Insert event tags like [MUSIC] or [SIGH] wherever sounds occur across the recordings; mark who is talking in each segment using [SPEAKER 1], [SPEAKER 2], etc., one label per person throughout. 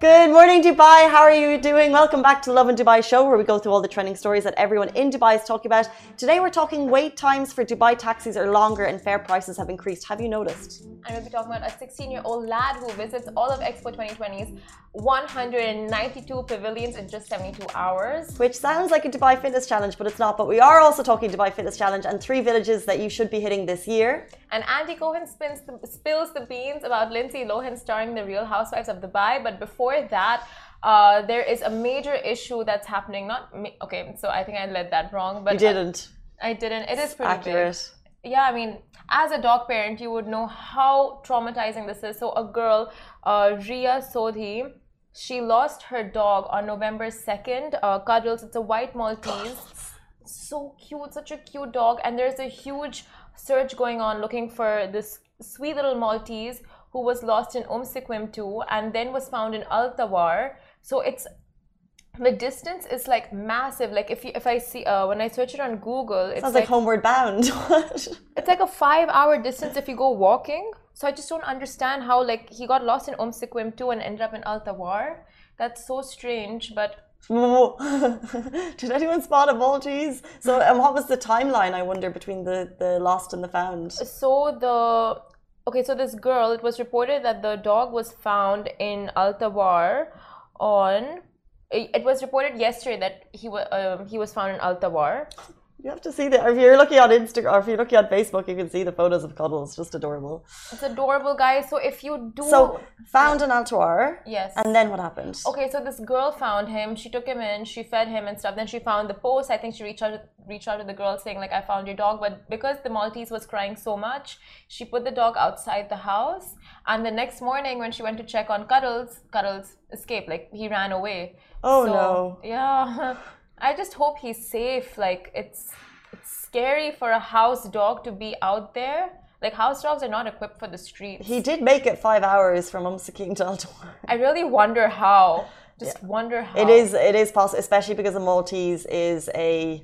[SPEAKER 1] Good morning, Dubai. How are you doing? Welcome back to Lovin Dubai show, where we go through all the trending stories that everyone in Dubai is talking about. Today, we're talking wait times for Dubai taxis are longer and fare prices have increased. Have you noticed?
[SPEAKER 2] And we'll be talking about a 16 year old lad who visits all of Expo 2020's 192 pavilions in just 72 hours.
[SPEAKER 1] Which sounds like a Dubai Fitness Challenge, but it's not. But we are also talking Dubai Fitness Challenge and three villages that you should be hitting this year.
[SPEAKER 2] And Andy Cohen spins the, spills the beans about Lindsay Lohan starring The Real Housewives of Dubai. But before that, uh, there is a major issue that's happening. Not me, okay, so I think I led that wrong, but
[SPEAKER 1] you didn't.
[SPEAKER 2] I, I didn't. It is pretty
[SPEAKER 1] accurate.
[SPEAKER 2] Big. Yeah, I mean, as a dog parent, you would know how traumatizing this is. So a girl, uh, Ria Sodhi, she lost her dog on November 2nd. Uh, Cuddles, it's a white Maltese. So cute, such a cute dog. And there's a huge search going on looking for this sweet little Maltese who was lost in Umm too and then was found in Al Tawar. So it's the distance is like massive. Like if you, if I see uh, when I search it on Google,
[SPEAKER 1] it's sounds like, like homeward bound. [LAUGHS]
[SPEAKER 2] it's like a five-hour distance if you go walking. So I just don't understand how like he got lost in Umm too and ended up in Al Tawar. That's so strange, but. [LAUGHS]
[SPEAKER 1] Did anyone spot a Maltese? So, and what was the timeline? I wonder between the the lost and the found.
[SPEAKER 2] So the okay, so this girl, it was reported that the dog was found in Al Tawar on it was reported yesterday that he was um, he was found in Al Tawar.
[SPEAKER 1] You have to see that. If you're looking on Instagram, or if you're looking on Facebook, you can see the photos of Cuddles. Just adorable.
[SPEAKER 2] It's adorable, guys. So if you do,
[SPEAKER 1] so found an Al Tawar.
[SPEAKER 2] Yes.
[SPEAKER 1] And then what happened?
[SPEAKER 2] Okay, so this girl found him. She took him in. She fed him and stuff. Then she found the post. I think she reached out reached out to the girl saying like, "I found your dog," but because the Maltese was crying so much, she put the dog outside the house. And the next morning, when she went to check on Cuddles, Cuddles escaped. Like he ran away.
[SPEAKER 1] Oh so, no.
[SPEAKER 2] Yeah. [LAUGHS] I just hope he's safe. Like it's it's scary for a house dog to be out there. Like house dogs are not equipped for the streets.
[SPEAKER 1] He did make it five hours from Umm to
[SPEAKER 2] I really wonder how. [LAUGHS] Just yeah. wonder how.
[SPEAKER 1] It is it is possible, especially because a Maltese is a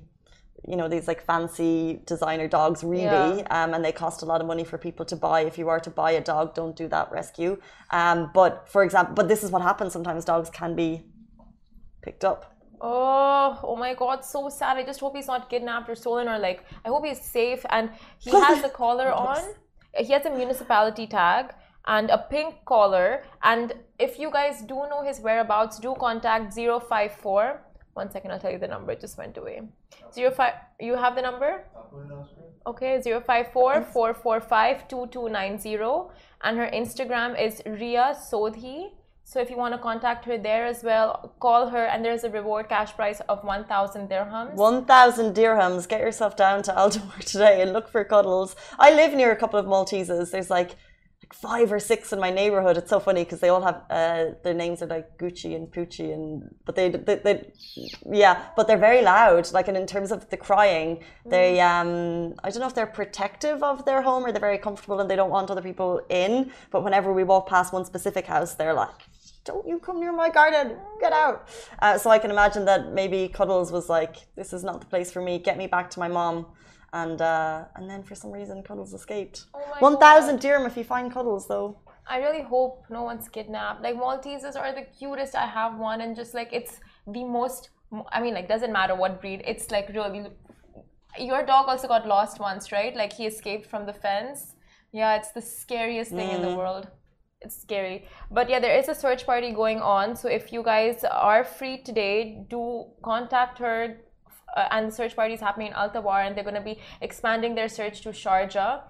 [SPEAKER 1] you know these like fancy designer dogs really yeah. um, and they cost a lot of money for people to buy if you are to buy a dog don't do that rescue um, but for example but this is what happens sometimes dogs can be picked up
[SPEAKER 2] Oh, oh my God, so sad. I just hope he's not kidnapped or stolen or like, I hope he's safe. And he has a collar on. He has a municipality tag and a pink collar. And if you guys do know his whereabouts, do contact 054. One second, I'll tell you the number. It just went away. Zero five. You have the number? Okay, 054 445 2290. And her Instagram is Ria Sodhi. So if you want to contact her there as well, call her and there's a reward cash prize of 1,000 dirhams.
[SPEAKER 1] 1,000 dirhams. Get yourself down to Al Tawar [LAUGHS] today and look for cuddles. I live near a couple of Maltesers. There's like like five or six in my neighborhood. It's so funny because they all have uh, their names are like Gucci and Poochie and but they, they, they yeah, but they're very loud. Like and in terms of the crying, they mm. um I don't know if they're protective of their home or they're very comfortable and they don't want other people in. But whenever we walk past one specific house, they're like don't you come near my garden, get out. Uh, so I can imagine that maybe Cuddles was like, this is not the place for me, get me back to my mom. And uh, and then for some reason, Cuddles escaped.
[SPEAKER 2] Oh
[SPEAKER 1] 1,000 dirham if you find Cuddles, though.
[SPEAKER 2] I really hope no one's kidnapped. Like Maltesers are the cutest. I have one, and just like it's the most. I mean, like doesn't matter what breed. It's like really. Your dog also got lost once, right? Like he escaped from the fence. Yeah, it's the scariest thing mm. in the mm. world it's scary. But yeah there is a search party going on. So if you guys are free today do contact her uh, and the search party is happening in Al Tawar and they're going to be expanding their search to Sharjah.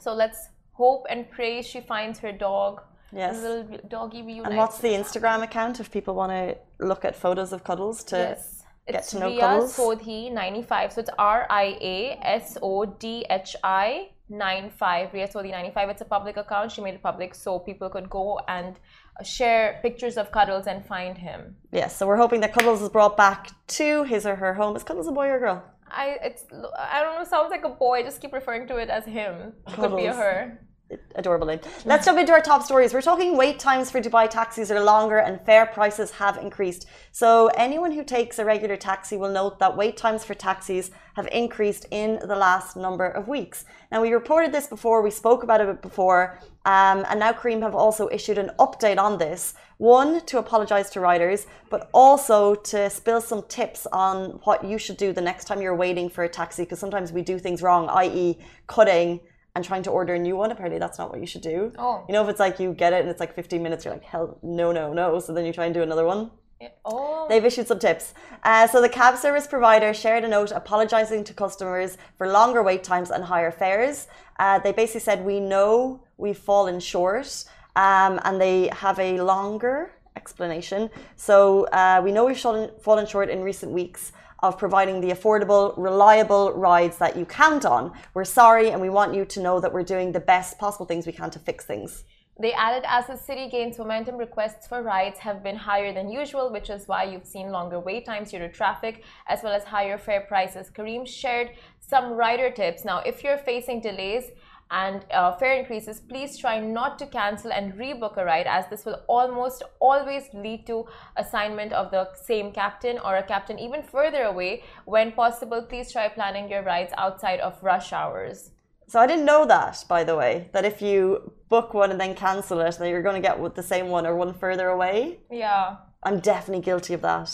[SPEAKER 2] So let's hope and pray she finds her dog.
[SPEAKER 1] Yes.
[SPEAKER 2] Little doggy reunites
[SPEAKER 1] and what's the Instagram account if people want to look at photos of cuddles to
[SPEAKER 2] yes.
[SPEAKER 1] get
[SPEAKER 2] it's
[SPEAKER 1] to know
[SPEAKER 2] Ria
[SPEAKER 1] cuddles?
[SPEAKER 2] Sodhi 95 so it's R I A S O D H I 95 Ria Sodhi 95 it's a public account. She made it public so people could go and share pictures of Cuddles and find him.
[SPEAKER 1] Yes so we're hoping that Cuddles is brought back to his or her home. Is Cuddles a boy or a girl?
[SPEAKER 2] I it's I don't know sounds like a boy. Just keep referring to it as him. It could be a her
[SPEAKER 1] adorable name. Let's jump into our top stories. We're talking wait times for Dubai taxis are longer and fare prices have increased. So anyone who takes a regular taxi will note that wait times for taxis have increased in the last number of weeks. Now we reported this before, we spoke about it before, um, and now Careem have also issued an update on this. One, to apologize to riders, but also to spill some tips on what you should do the next time you're waiting for a taxi, because sometimes we do things wrong, i.e., cutting and trying to order a new one. Apparently, that's not what you should do.
[SPEAKER 2] Oh.
[SPEAKER 1] You know, if it's like you get it and it's like 15 minutes, you're like, hell, no, no, no. So then you try and do another one.
[SPEAKER 2] Oh.
[SPEAKER 1] They've issued some tips. Uh, so the cab service provider shared a note apologizing to customers for longer wait times and higher fares. Uh, they basically said, We know we've fallen short, um, and they have a longer explanation. So uh, we know we've fallen short in recent weeks of providing the affordable, reliable rides that you count on. We're sorry, and we want you to know that we're doing the best possible things we can to fix things.
[SPEAKER 2] They added, as the city gains momentum, requests for rides have been higher than usual, which is why you've seen longer wait times due to traffic, as well as higher fare prices. Careem shared some rider tips. Now, if you're facing delays, and uh, fare increases, please try not to cancel and rebook a ride as this will almost always lead to assignment of the same captain or a captain even further away. When possible, please try planning your rides outside of rush hours.
[SPEAKER 1] So I didn't know that, by the way, that if you book one and then cancel it, then you're going to get the same one or one further away.
[SPEAKER 2] Yeah.
[SPEAKER 1] I'm definitely guilty of that.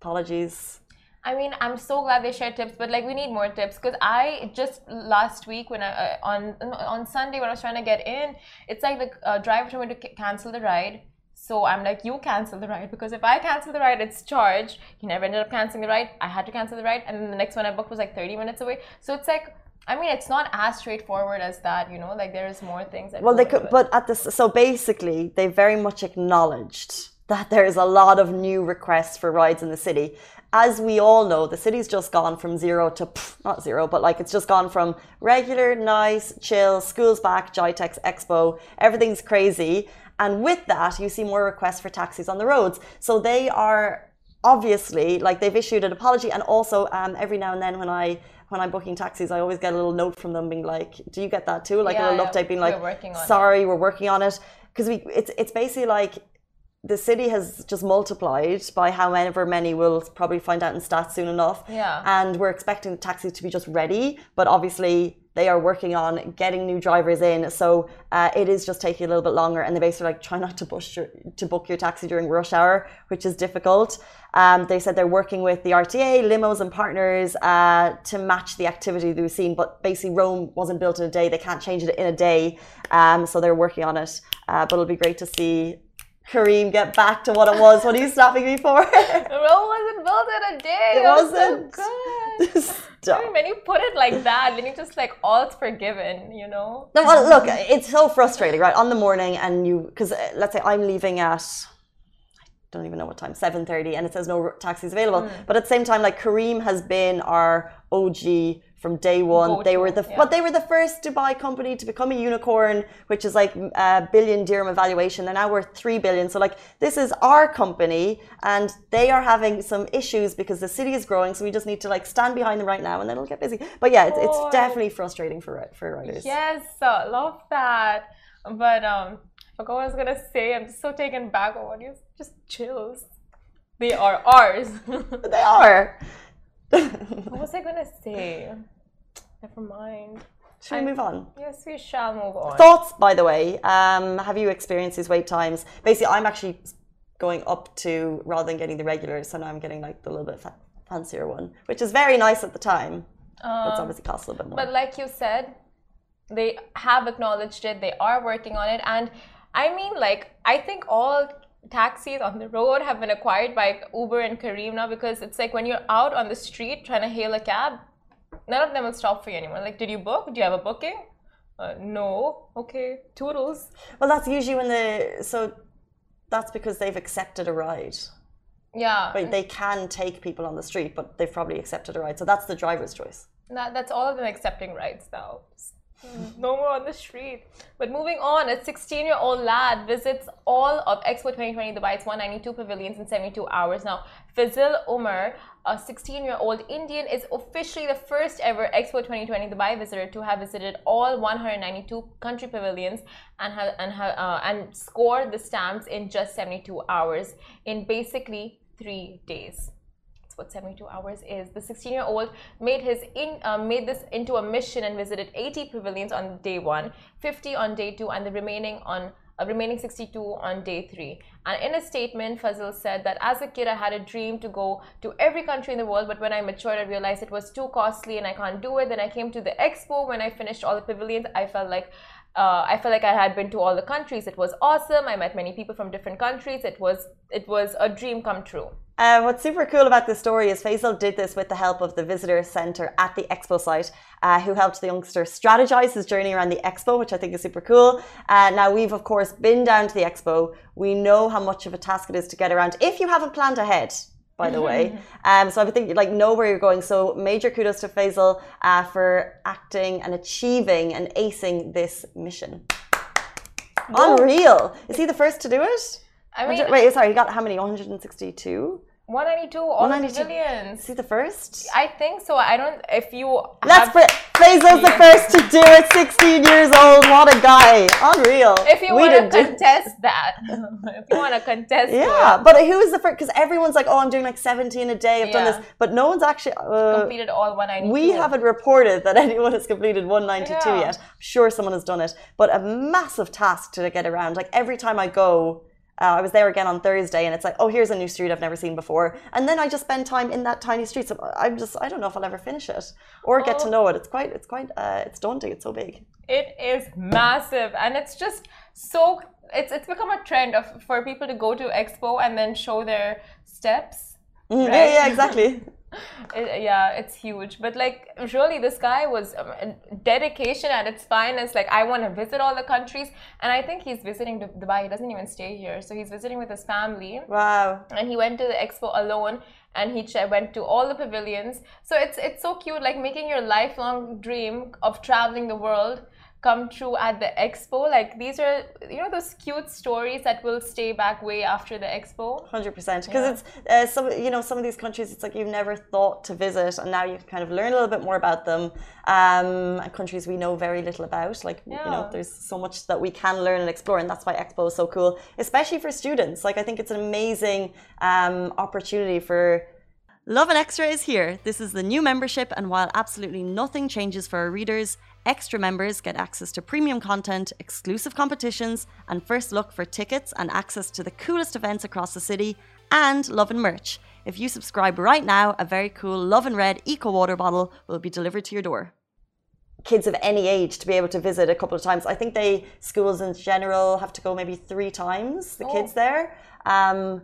[SPEAKER 1] Apologies.
[SPEAKER 2] I mean, I'm so glad they share tips, but like we need more tips because I just last week when I uh, on on Sunday when I was trying to get in, it's like the uh, driver told me to cancel the ride. So I'm like, you cancel the ride because if I cancel the ride, it's charged. He never ended up canceling the ride. I had to cancel the ride, and then the next one I booked was like 30 minutes away. So it's like. I mean, it's not as straightforward as that, you know. Like there's more things. That
[SPEAKER 1] well, they could, but at this, so basically, they very much acknowledged that there is a lot of new requests for rides in the city, as we all know, the city's just gone from zero to pff, not zero, but like it's just gone from regular, nice, chill, schools back, GITEX Expo, everything's crazy. And with that, you see more requests for taxis on the roads. So they are obviously like they've issued an apology, and also um, every now and then when I when I'm booking taxis, I always get a little note from them being like, "Do you get that too?" Like
[SPEAKER 2] yeah,
[SPEAKER 1] a little
[SPEAKER 2] yeah,
[SPEAKER 1] update being like,
[SPEAKER 2] we're
[SPEAKER 1] "Sorry, we're working on it." Because we, it's it's basically like the city has just multiplied by however many we'll probably find out in stats soon enough.
[SPEAKER 2] Yeah.
[SPEAKER 1] And we're expecting the taxis to be just ready, but obviously they are working on getting new drivers in. So uh, it is just taking a little bit longer. And they basically like try not to push your, to book your taxi during rush hour, which is difficult. Um, they said they're working with the RTA, limos, and partners uh, to match the activity that we've seen. But basically, Rome wasn't built in a day. They can't change it in a day. Um, so they're working on it. Uh, but it'll be great to see Careem get back to what it was What are you snapping me for. [LAUGHS]
[SPEAKER 2] Rome wasn't built in a day.
[SPEAKER 1] It wasn't.
[SPEAKER 2] So good. [LAUGHS]
[SPEAKER 1] Stop.
[SPEAKER 2] when you put it like that, then you just like all's forgiven, you know?
[SPEAKER 1] No, well, look, it's so frustrating, right? On the morning, and you, because uh, let's say I'm leaving at, I don't even know what time, 7.30, and it says no taxis available. Mm. But at the same time, like Careem has been our OG from day one. Go they were the yeah. but they were the first Dubai company to become a unicorn, which is like a billion dirham evaluation. They're now worth three billion. So like this is our company, and they are having some issues because the city is growing. So we just need to like stand behind them right now, and then it'll get busy. But yeah, it's, it's definitely frustrating for for riders.
[SPEAKER 2] Yes, love that. But um, forgot what I was gonna say. I'm just so taken back on what you just chills. They are ours. [LAUGHS]
[SPEAKER 1] they are.
[SPEAKER 2] what was I gonna say? Never mind.
[SPEAKER 1] Should we move on?
[SPEAKER 2] Yes, we shall move on.
[SPEAKER 1] Thoughts, by the way. Um, have you experienced these wait times? Basically, I'm actually going up to rather than getting the regular, so now I'm getting like the little bit fa- fancier one, which is very nice at the time. Um, but it's obviously costs a little bit more.
[SPEAKER 2] But like you said, they have acknowledged it. They are working on it, and I mean, like I think all taxis on the road have been acquired by Uber and Careem now because it's like when you're out on the street trying to hail a cab, none of them will stop for you anymore. Like, did you book? Do you have a booking? Uh, no. Okay. Toodles.
[SPEAKER 1] Well, that's usually when the so that's because they've accepted a ride.
[SPEAKER 2] Yeah.
[SPEAKER 1] But they can take people on the street, but they've probably accepted a ride. So that's the driver's choice.
[SPEAKER 2] That, that's all of them accepting rides now. No more on the street. But moving on, a 16 year old lad visits all of Expo 2020 Dubai's 192 pavilions in 72 hours. Now, Fazil Umar, a 16 year old Indian, is officially the first ever Expo 2020 Dubai visitor to have visited all 192 country pavilions and, have, and, have, uh, and scored the stamps in just 72 hours in basically three days what 72 hours is. The 16 year old made his in, uh, made this into a mission and visited 80 pavilions on day one, 50 on day two, and the remaining on uh, remaining 62 on day three. And in a statement, Fazil said that as a kid, I had a dream to go to every country in the world, but when I matured, I realized it was too costly and I can't do it. Then I came to the expo. When I finished all the pavilions, I felt like uh, I felt like I had been to all the countries. It was awesome. I met many people from different countries. It was it was a dream come true.
[SPEAKER 1] Uh, what's super cool about this story is Faisal did this with the help of the visitor centre at the expo site, uh, who helped the youngster strategize his journey around the expo, which I think is super cool. Uh, now, we've of course been down to the expo. We know how much of a task it is to get around if you haven't planned ahead. By the way, [LAUGHS] um, so I think like know where you're going. So major kudos to Faisal uh, for acting and achieving and acing this mission. Unreal! Is he the first to do it?
[SPEAKER 2] I mean,
[SPEAKER 1] wait, sorry, he got how many? 162?
[SPEAKER 2] 192 all 192. pavilions.
[SPEAKER 1] Is he the first?
[SPEAKER 2] I think so. I don't. If you.
[SPEAKER 1] Let's put. Faisal's the first to do it. 16 years old. What a guy. Unreal.
[SPEAKER 2] If you want to contest that. [LAUGHS] if you want to contest.
[SPEAKER 1] Yeah, it. but who is the first? Because everyone's like, oh, I'm doing like 17 a day. I've yeah. done this, but no one's actually
[SPEAKER 2] uh, completed all 192.
[SPEAKER 1] We haven't reported that [LAUGHS] anyone has completed 192 yeah. yet. I'm sure someone has done it, but a massive task to get around. Like every time I go uh, I was there again on Thursday, and it's like, oh, here's a new street I've never seen before, and then I just spend time in that tiny street. So I'm just, I don't know if I'll ever finish it or get to oh. know it. It's quite, it's quite, uh, it's daunting. It's so big.
[SPEAKER 2] It is massive, and it's just so. It's it's become a trend of for people to go to expo and then show their steps.
[SPEAKER 1] Mm, right? Yeah, yeah, exactly. [LAUGHS]
[SPEAKER 2] It, yeah, it's huge. But like, really, this guy was um, dedication at its finest. Like, I want to visit all the countries, and I think he's visiting Dubai. He doesn't even stay here, so he's visiting with his family.
[SPEAKER 1] Wow!
[SPEAKER 2] And he went to the expo alone, and he went to all the pavilions. So it's it's so cute, like making your lifelong dream of traveling the world come true at the expo like these are you know those cute stories that will stay back way after the expo
[SPEAKER 1] 100% because yeah. it's uh, some you know some of these countries it's like you've never thought to visit and now you can kind of learn a little bit more about them um, countries we know very little about like yeah. you know there's so much that we can learn and explore and that's why expo is so cool especially for students like i think it's an amazing um, opportunity for Lovin Extra is here. This is the new membership, and while absolutely nothing changes for our readers, Extra members get access to premium content, exclusive competitions, and first look for tickets and access to the coolest events across the city, and Lovin merch. If you subscribe right now, a very cool Lovin Red Eco Water bottle will be delivered to your door. Kids of any age to be able to visit a couple of times. I think they schools in general have to go maybe three times. The oh. kids there. Um,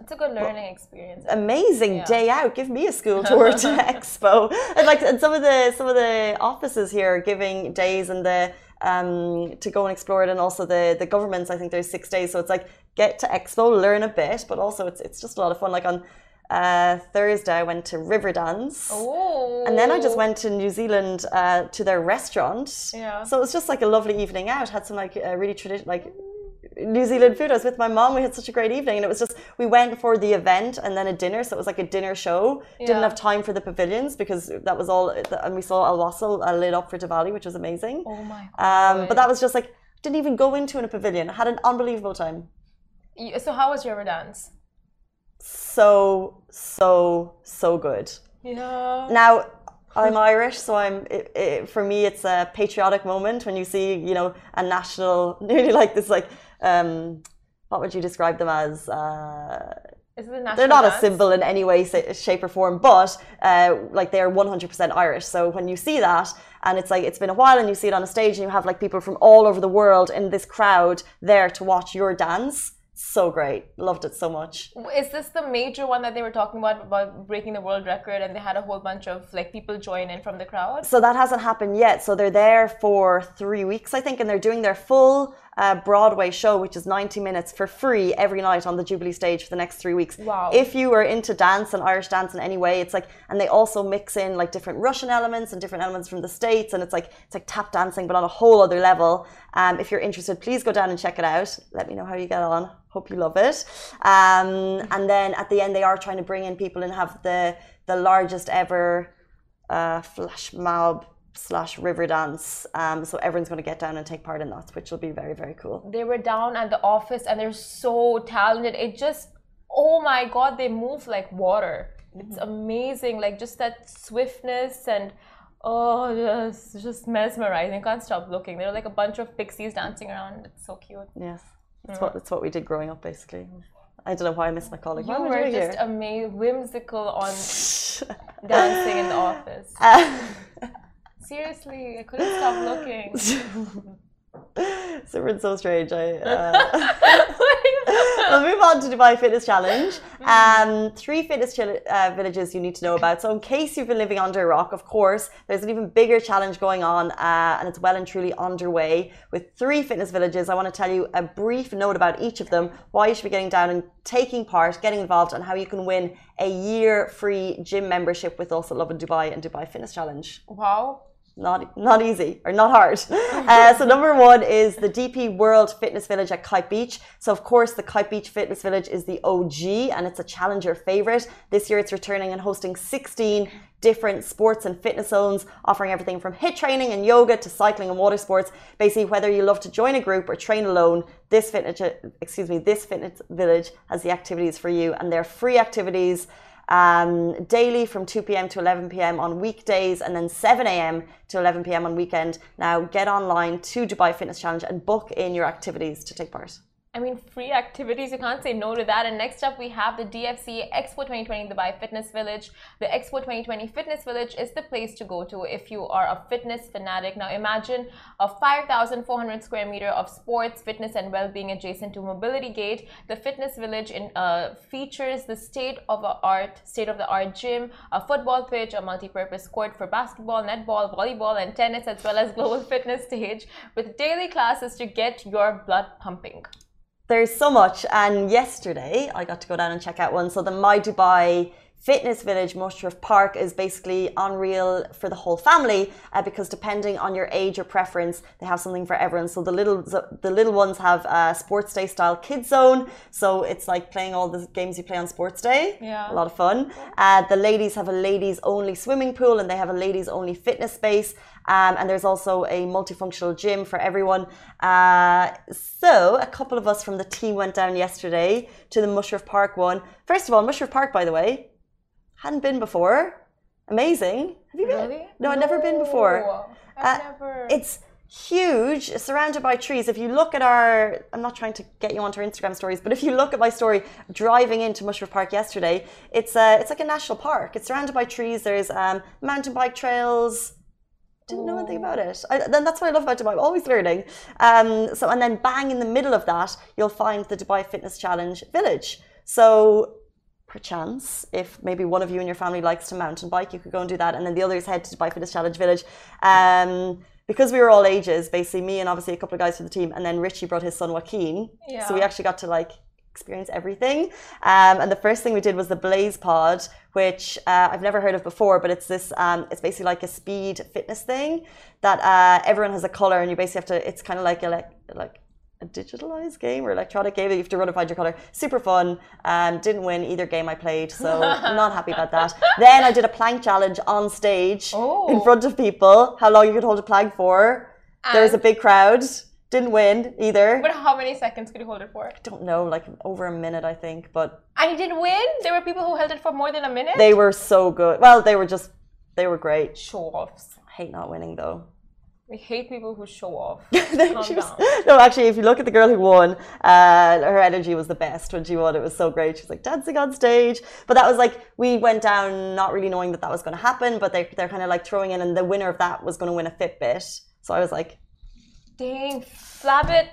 [SPEAKER 2] it's a good learning experience.
[SPEAKER 1] Amazing yeah. day out. Give me a school [LAUGHS] tour to Expo. And like and some of the some of the offices here are giving days and the um, to go and explore it, and also the the governments. I think there's six days, so it's like get to Expo, learn a bit, but also it's it's just a lot of fun. Like on uh, Thursday, I went to Riverdance,
[SPEAKER 2] oh.
[SPEAKER 1] and then I just went to New Zealand uh, to their restaurant.
[SPEAKER 2] Yeah.
[SPEAKER 1] So it was just like a lovely evening out. Had some like uh, really traditional like New Zealand food. I was with my mom. We had such a great evening, and it was just we went for the event and then a dinner. So it was like a dinner show. Yeah. Didn't have time for the pavilions because that was all. And we saw Al Wasl uh, lit up for Diwali, which was amazing.
[SPEAKER 2] Oh my!
[SPEAKER 1] Um, but that was just like didn't even go into in a pavilion. I had an unbelievable time.
[SPEAKER 2] So how was your dance?
[SPEAKER 1] So so so good.
[SPEAKER 2] Yeah.
[SPEAKER 1] Now I'm Irish, so I'm. It, it, for me, it's a patriotic moment when you see, you know, a national, [LAUGHS] nearly like this, like um, what would you describe them as? Uh,
[SPEAKER 2] they're
[SPEAKER 1] not
[SPEAKER 2] dance?
[SPEAKER 1] a symbol in any way, shape, or form, but uh, like they are 100% Irish. So when you see that, and it's like it's been a while, and you see it on a stage, and you have like people from all over the world in this crowd there to watch your dance so great. Loved it so much.
[SPEAKER 2] Is this the major one that they were talking about about breaking the world record and they had a whole bunch of like people join in from the crowd?
[SPEAKER 1] So that hasn't happened yet. So they're there for 3 weeks I think and they're doing their full uh, Broadway show, which is 90 minutes for free every night on the Jubilee stage for the next three weeks.
[SPEAKER 2] Wow.
[SPEAKER 1] If you are into dance and Irish dance in any way, it's like, and they also mix in like different Russian elements and different elements from the States. And it's like, it's like tap dancing, but on a whole other level. Um, if you're interested, please go down and check it out. Let me know how you get on. Hope you love it. Um, and then at the end, they are trying to bring in people and have the, the largest ever uh, flash mob slash river dance. Um, so everyone's going to get down and take part in that, which will be very, very cool.
[SPEAKER 2] They were down at the office and they're so talented. It just, oh my God, they move like water. It's
[SPEAKER 1] Mm-hmm.
[SPEAKER 2] amazing. Like just that swiftness and oh, just, just mesmerizing. You can't stop looking. They're like a bunch of pixies dancing around. It's so cute.
[SPEAKER 1] Yes. That's what, that's what we did growing up, basically. I don't know why I missed my colleague.
[SPEAKER 2] You were just amazing, whimsical on [LAUGHS] dancing in the office. [LAUGHS]
[SPEAKER 1] Uh,
[SPEAKER 2] Seriously, I couldn't stop looking. [LAUGHS]
[SPEAKER 1] Simran's so strange. I, uh... [LAUGHS] we'll move on to Dubai Fitness Challenge. Um, three fitness uh, villages you need to know about. So, in case you've been living under a rock, of course, there's an even bigger challenge going on, uh, and it's well and truly underway with three fitness villages. I want to tell you a brief note about each of them, why you should be getting down and taking part, getting involved, and how you can win a year free gym membership with us at Lovin Dubai and Dubai Fitness Challenge
[SPEAKER 2] wow.
[SPEAKER 1] Not not easy or not hard. [LAUGHS] Uh, so number one is the DP World Fitness Village at Kite Beach. So of course the Kite Beach Fitness Village is the OG and it's a challenger favorite. This year it's returning and hosting 16 different sports and fitness zones, offering everything from HIIT training and yoga to cycling and water sports. Basically, whether you love to join a group or train alone, this fitness excuse me this fitness village has the activities for you, and they're free activities um, daily from 2 p.m. to 11 p.m. on weekdays and then 7 a.m. to 11 p.m. on weekend. Now get online to Dubai Fitness Challenge and book in your activities to take part.
[SPEAKER 2] I mean, free activities, you can't say no to that. And next up, we have the DFC Expo 2020 Dubai Fitness Village. The Expo 2020 Fitness Village is the place to go to if you are a fitness fanatic. Now, imagine a 5,400 square meter of sports, fitness, and well being adjacent to Mobility Gate. The Fitness Village in, uh, features the state of art, state of the art gym, a football pitch, a multi purpose court for basketball, netball, volleyball, and tennis, as well as global [LAUGHS] fitness stage with daily classes to get your blood pumping.
[SPEAKER 1] There's so much. And yesterday, I got to go down and check out one. So the My Dubai Fitness Village Mushrif Park is basically unreal for the whole family uh, because depending on your age or preference, they have something for everyone. So the little the little ones have a sports day style kids zone. So it's like playing all the games you play on sports day.
[SPEAKER 2] Yeah.
[SPEAKER 1] A lot of fun. Uh, the ladies have a ladies only swimming pool and they have a ladies only fitness space. Um, and there's also a multifunctional gym for everyone. Uh, so a couple of us from the team went down yesterday to the Mushrif Park one. First of all, Mushrif Park, by the way, hadn't been before. Amazing. Have you been?
[SPEAKER 2] Really?
[SPEAKER 1] No, I've never been before.
[SPEAKER 2] I've
[SPEAKER 1] Uh,
[SPEAKER 2] never.
[SPEAKER 1] It's huge, surrounded by trees. If you look at our, I'm not trying to get you onto our Instagram stories, but if you look at my story driving into Mushrif Park yesterday, it's uh, it's like a national park. It's surrounded by trees. There's um, mountain bike trails. Didn't know anything about it. I, then that's what I love about Dubai. I'm always learning. Um, so and then bang in the middle of that, you'll find the Dubai Fitness Challenge Village. So perchance, if maybe one of you and your family likes to mountain bike, you could go and do that, and then the others head to Dubai Fitness Challenge Village. Um, because we were all ages, basically me and obviously a couple of guys from the team, and then Richie brought his son Joaquin. Yeah. So we actually got to like experience everything. Um, and the first thing we did was the BlazePod, which uh, I've never heard of before, but it's this, um, it's basically like a speed fitness thing that uh, everyone has a color, and you basically have to. It's kind of like a, like like a digitalized game or electronic game that you have to run and find your color. Super fun. Um, didn't win either game I played, so [LAUGHS] not happy about that. Then I did a plank challenge on stage in
[SPEAKER 2] Oh.
[SPEAKER 1] front of people. How long you could hold a plank for? There was a big crowd. Didn't win either.
[SPEAKER 2] But how many seconds could you hold it for?
[SPEAKER 1] I don't know, like over a minute, I think, but
[SPEAKER 2] And you didn't win? There were people who held it for more than a minute?
[SPEAKER 1] they were so good. Well, they were just, they were great.
[SPEAKER 2] show offs.
[SPEAKER 1] I hate not winning though.
[SPEAKER 2] We hate people who show off. [LAUGHS]
[SPEAKER 1] Was- no, actually, if you look at the girl who won, uh, her energy was the best when she won. It was so great. She was like dancing on stage. But that was like, we went down not really knowing that that was going to happen, but they, they're kind of like throwing in, and the winner of that was going to win a Fitbit. So I was like,
[SPEAKER 2] Dang, flab it.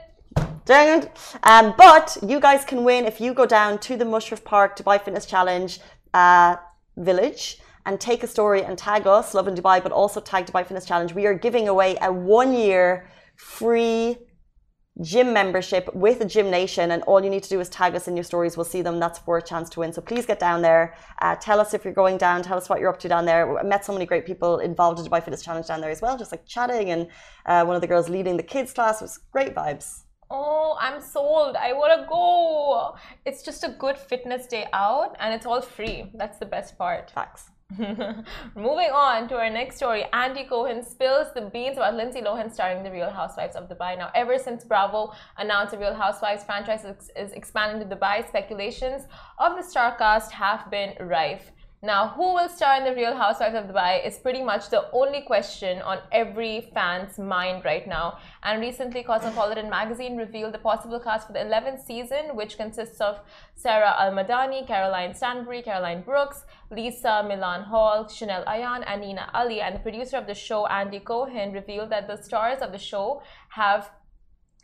[SPEAKER 1] Dang. Um, but you guys can win if you go down to the Mushrif Park Dubai Fitness Challenge uh, village and take a story and tag us, Lovin Dubai, but also tag Dubai Fitness Challenge. We are giving away a one year free gym membership with a GymNation and all you need to do is tag us in your stories we'll see them that's for a chance to win so please get down there uh, tell us if you're going down tell us what you're up to down there I met so many great people involved in dubai fitness challenge down there as well just like chatting and uh, one of the girls leading the kids class was great vibes
[SPEAKER 2] Oh, I'm sold. I want to go. It's just a good fitness day out and it's all free. That's the best part.
[SPEAKER 1] Facts. [LAUGHS]
[SPEAKER 2] Moving on to our next story, Andy Cohen spills the beans about Lindsay Lohan starring The Real Housewives of Dubai. Now, ever since Bravo announced the Real Housewives franchise is expanding to Dubai, speculations of the star cast have been rife. Now, who will star in The Real Housewives of Dubai is pretty much the only question on every fan's mind right now. And recently, Cosmopolitan magazine revealed the possible cast for the 11th season, which consists of Sara Al Madani, Caroline Stanbury, Caroline Brooks, Lesa Milan Hall, Chanel Ayan, and Nina Ali. And the producer of the show, Andy Cohen, revealed that the stars of the show have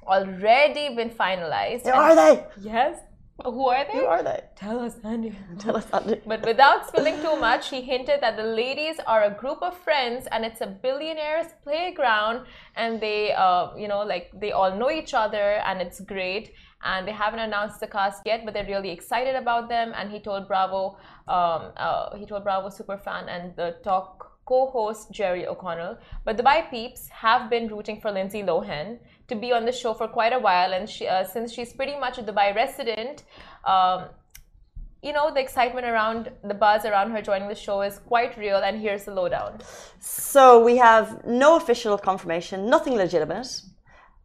[SPEAKER 2] already been finalized.
[SPEAKER 1] Are they?
[SPEAKER 2] Yes. Who are they?
[SPEAKER 1] Who are they?
[SPEAKER 2] Tell us, Andy. [LAUGHS]
[SPEAKER 1] Tell us, Andy.
[SPEAKER 2] But without spilling too much, he hinted that the ladies are a group of friends and it's a billionaires playground, and they, uh, you know, like they all know each other, and it's great. And they haven't announced the cast yet, but they're really excited about them. And he told Bravo, um, uh, he told Bravo Superfan and the talk co-host Jerry O'Connell. But Dubai peeps have been rooting for Lindsay Lohan to be on the show for quite a while, and she, uh, since she's pretty much a Dubai resident, um, you know the excitement around the buzz around her joining the show is quite real. And here's the lowdown.
[SPEAKER 1] So we have no official confirmation, nothing legitimate.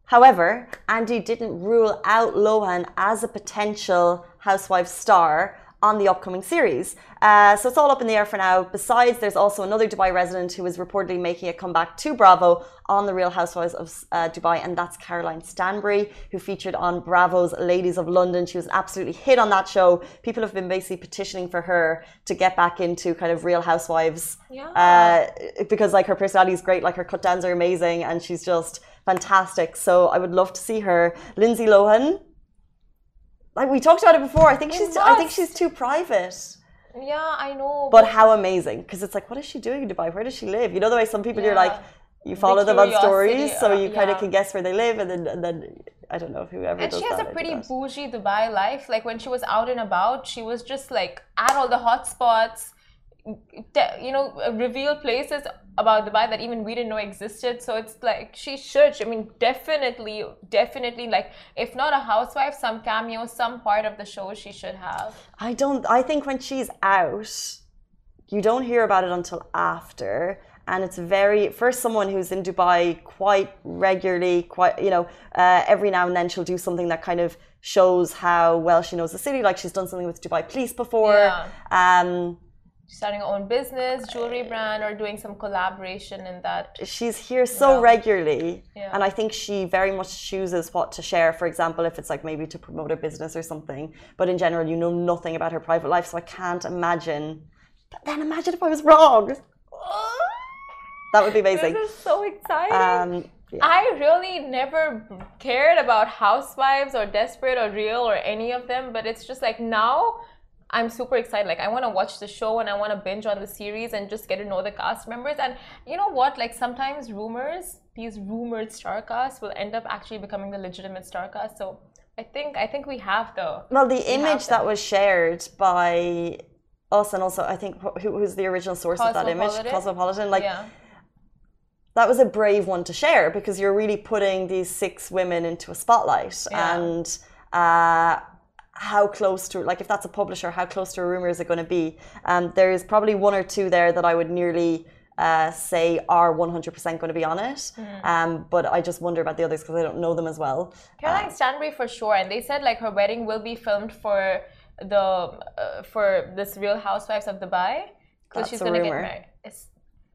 [SPEAKER 1] However, Andy didn't rule out Lohan as a potential housewife star on the upcoming series. Uh, so it's all up in the air for now. Besides, there's also another Dubai resident who is reportedly making a comeback to Bravo on The Real Housewives of uh, Dubai, and that's Caroline Stanbury, who featured on Bravo's Ladies of London. She was an absolutely hit on that show. People have been basically petitioning for her to get back into kind of Real Housewives.
[SPEAKER 2] Yeah.
[SPEAKER 1] Uh, because like her personality is great, like her cut downs are amazing, and she's just fantastic. So I would love to see her. Lindsay Lohan, like we talked about it before. I think she's I think she's too private.
[SPEAKER 2] Yeah, I know.
[SPEAKER 1] But how amazing because it's like, what is she doing in Dubai? Where does she live? You know the way some people yeah. you're like, you follow the them on stories, so you uh, kind of can guess where they live, and then and then I don't know if whoever.
[SPEAKER 2] And she has
[SPEAKER 1] a
[SPEAKER 2] pretty bougie Dubai life. Like when she was out and about, she was just like at all the hot spots you know reveal places about Dubai that even we didn't know existed. So it's like she should. I mean, definitely, definitely, like if not a housewife, some cameo, some part of the show she should have.
[SPEAKER 1] I don't. I think when she's out, you don't hear about it until after. And it's very for someone who's in Dubai quite regularly, quite you know, uh, every now and then she'll do something that kind of shows how well she knows the city. Like she's done something with Dubai Police before.
[SPEAKER 2] Yeah.
[SPEAKER 1] Um,
[SPEAKER 2] starting her own business, jewelry brand, or doing some collaboration in that.
[SPEAKER 1] She's here so regularly,
[SPEAKER 2] yeah.
[SPEAKER 1] and I think she very much chooses what to share. For example, if it's like maybe to promote her business or something, but in general, you know nothing about her private life, so I can't imagine. But then imagine if I was wrong. [LAUGHS] that would be amazing.
[SPEAKER 2] This is so exciting.
[SPEAKER 1] Um,
[SPEAKER 2] yeah. I really never cared about Housewives or Desperate or Real or any of them, but it's just like now I'm super excited. Like I want to watch the show and I want to binge on the series and just get to know the cast members. And you know what? Like sometimes rumors, these rumored star casts will end up actually becoming the legitimate star cast. So I think I think we have the
[SPEAKER 1] well the image that was shared by us and also I think who was the original source of that image, Cosmopolitan. Like. Yeah. That was a brave one to share because you're really putting these six women into a spotlight, yeah. and uh, how close to like if that's a publisher how close to a rumor is it going to be? Um, there's probably one or two there that i would nearly uh, say are 100% going to be on it. Mm. um, but i just wonder about the others because i don't know them as well.
[SPEAKER 2] Caroline uh, stanbury for sure and they said like her wedding will be filmed for the uh, for this real housewives of dubai because she's going to get married. It's,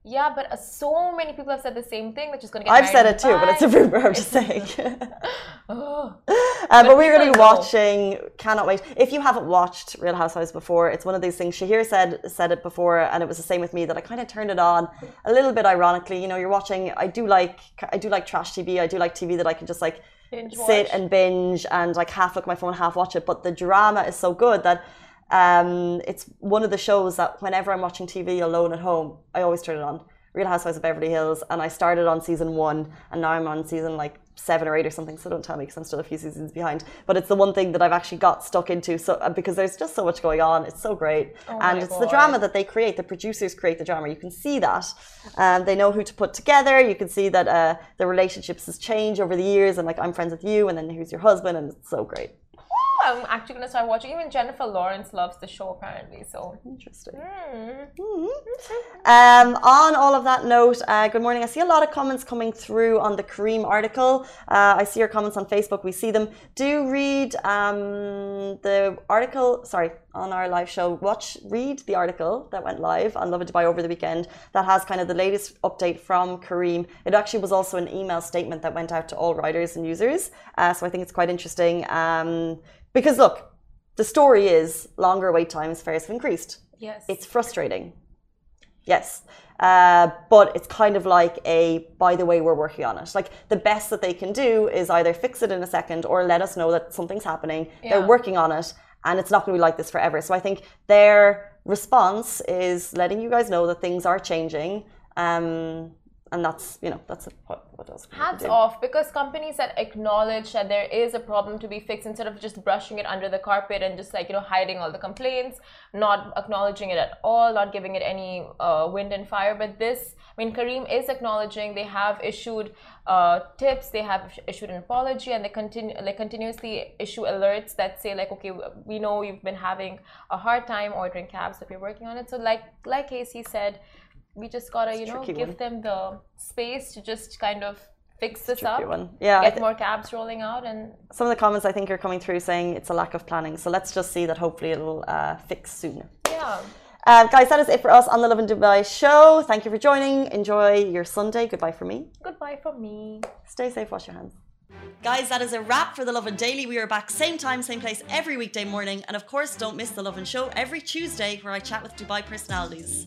[SPEAKER 2] yeah, but uh, so many people have said the same thing that she's going to get
[SPEAKER 1] I've said it too, but it's a rumor. I'm just [LAUGHS] saying. [LAUGHS] oh. [LAUGHS] uh, but, but we're going to be watching. Cannot wait. If you haven't watched Real Housewives before, it's one of these things. Shahir said said it before, and it was the same with me. That I kind of turned it on a little bit ironically. You know, you're watching. I do like I do like trash TV. I do like TV that I can just like
[SPEAKER 2] binge
[SPEAKER 1] sit and binge and like half look at my phone, half watch it. But the drama is so good that. Um, it's one of the shows that whenever I'm watching TV alone at home, I always turn it on. Real Housewives of Beverly Hills, and I started on season one, and now I'm on season like seven or eight or something. So don't tell me because I'm still a few seasons behind. But it's the one thing that I've actually got stuck into. So uh, because there's just so much going on, it's so great,
[SPEAKER 2] Oh
[SPEAKER 1] and it's the drama that they create. The producers create the drama. You can see that, and they know who to put together. You can see that uh, the relationships has changed over the years, and like I'm friends with you, and then who's your husband, and it's so great.
[SPEAKER 2] I'm actually gonna start watching. Even Jennifer Lawrence loves the show apparently. So.
[SPEAKER 1] Interesting.
[SPEAKER 2] Hmm.
[SPEAKER 1] Um, on all of that note, uh, good morning. I see a lot of comments coming through on the Careem article. Uh, I see your comments on Facebook. We see them. Do read um, the article. Sorry, on our live show. Watch, read the article that went live on Lovin Dubai over the weekend. That has kind of the latest update from Careem. It actually was also an email statement that went out to all riders and users. Uh, so I think it's quite interesting. Um, because look, the story is longer wait times, fares have increased.
[SPEAKER 2] Yes.
[SPEAKER 1] It's frustrating. Yes. Uh, but it's kind of like a, by the way, we're working on it. Like the best that they can do is either fix it in a second or let us know that something's happening. They're working on it and it's not going to be like this forever. So I think their response is letting you guys know that things are changing. Um, and that's, you know, that's what, what else.
[SPEAKER 2] Hats
[SPEAKER 1] do?
[SPEAKER 2] off because companies that acknowledge that there is a problem to be fixed instead of just brushing it under the carpet and just like you know hiding all the complaints, not acknowledging it at all, not giving it any uh, wind and fire. But this, I mean, Careem is acknowledging they have issued uh, tips, they have issued an apology, and they continue like continuously issue alerts that say like, okay, we know you've been having a hard time ordering cabs, but we're working on it. So like like Casey said. We just gotta, you know, give
[SPEAKER 1] one.
[SPEAKER 2] them the space to just kind of fix this up,
[SPEAKER 1] one. Yeah,
[SPEAKER 2] get more cabs rolling out, and
[SPEAKER 1] some of the comments I think are coming through saying it's a lack of planning. So let's just see that hopefully it'll uh, fix soon.
[SPEAKER 2] yeah.
[SPEAKER 1] Uh, guys, that is it for us on the Lovin Dubai show. Thank you for joining. Enjoy your Sunday. Goodbye from me.
[SPEAKER 2] Goodbye from me.
[SPEAKER 1] Stay safe. Wash your hands. Guys, that is a wrap for the Lovin Daily. We are back same time, same place every weekday morning. And of course, don't miss the Lovin Show every Tuesday where I chat with Dubai personalities.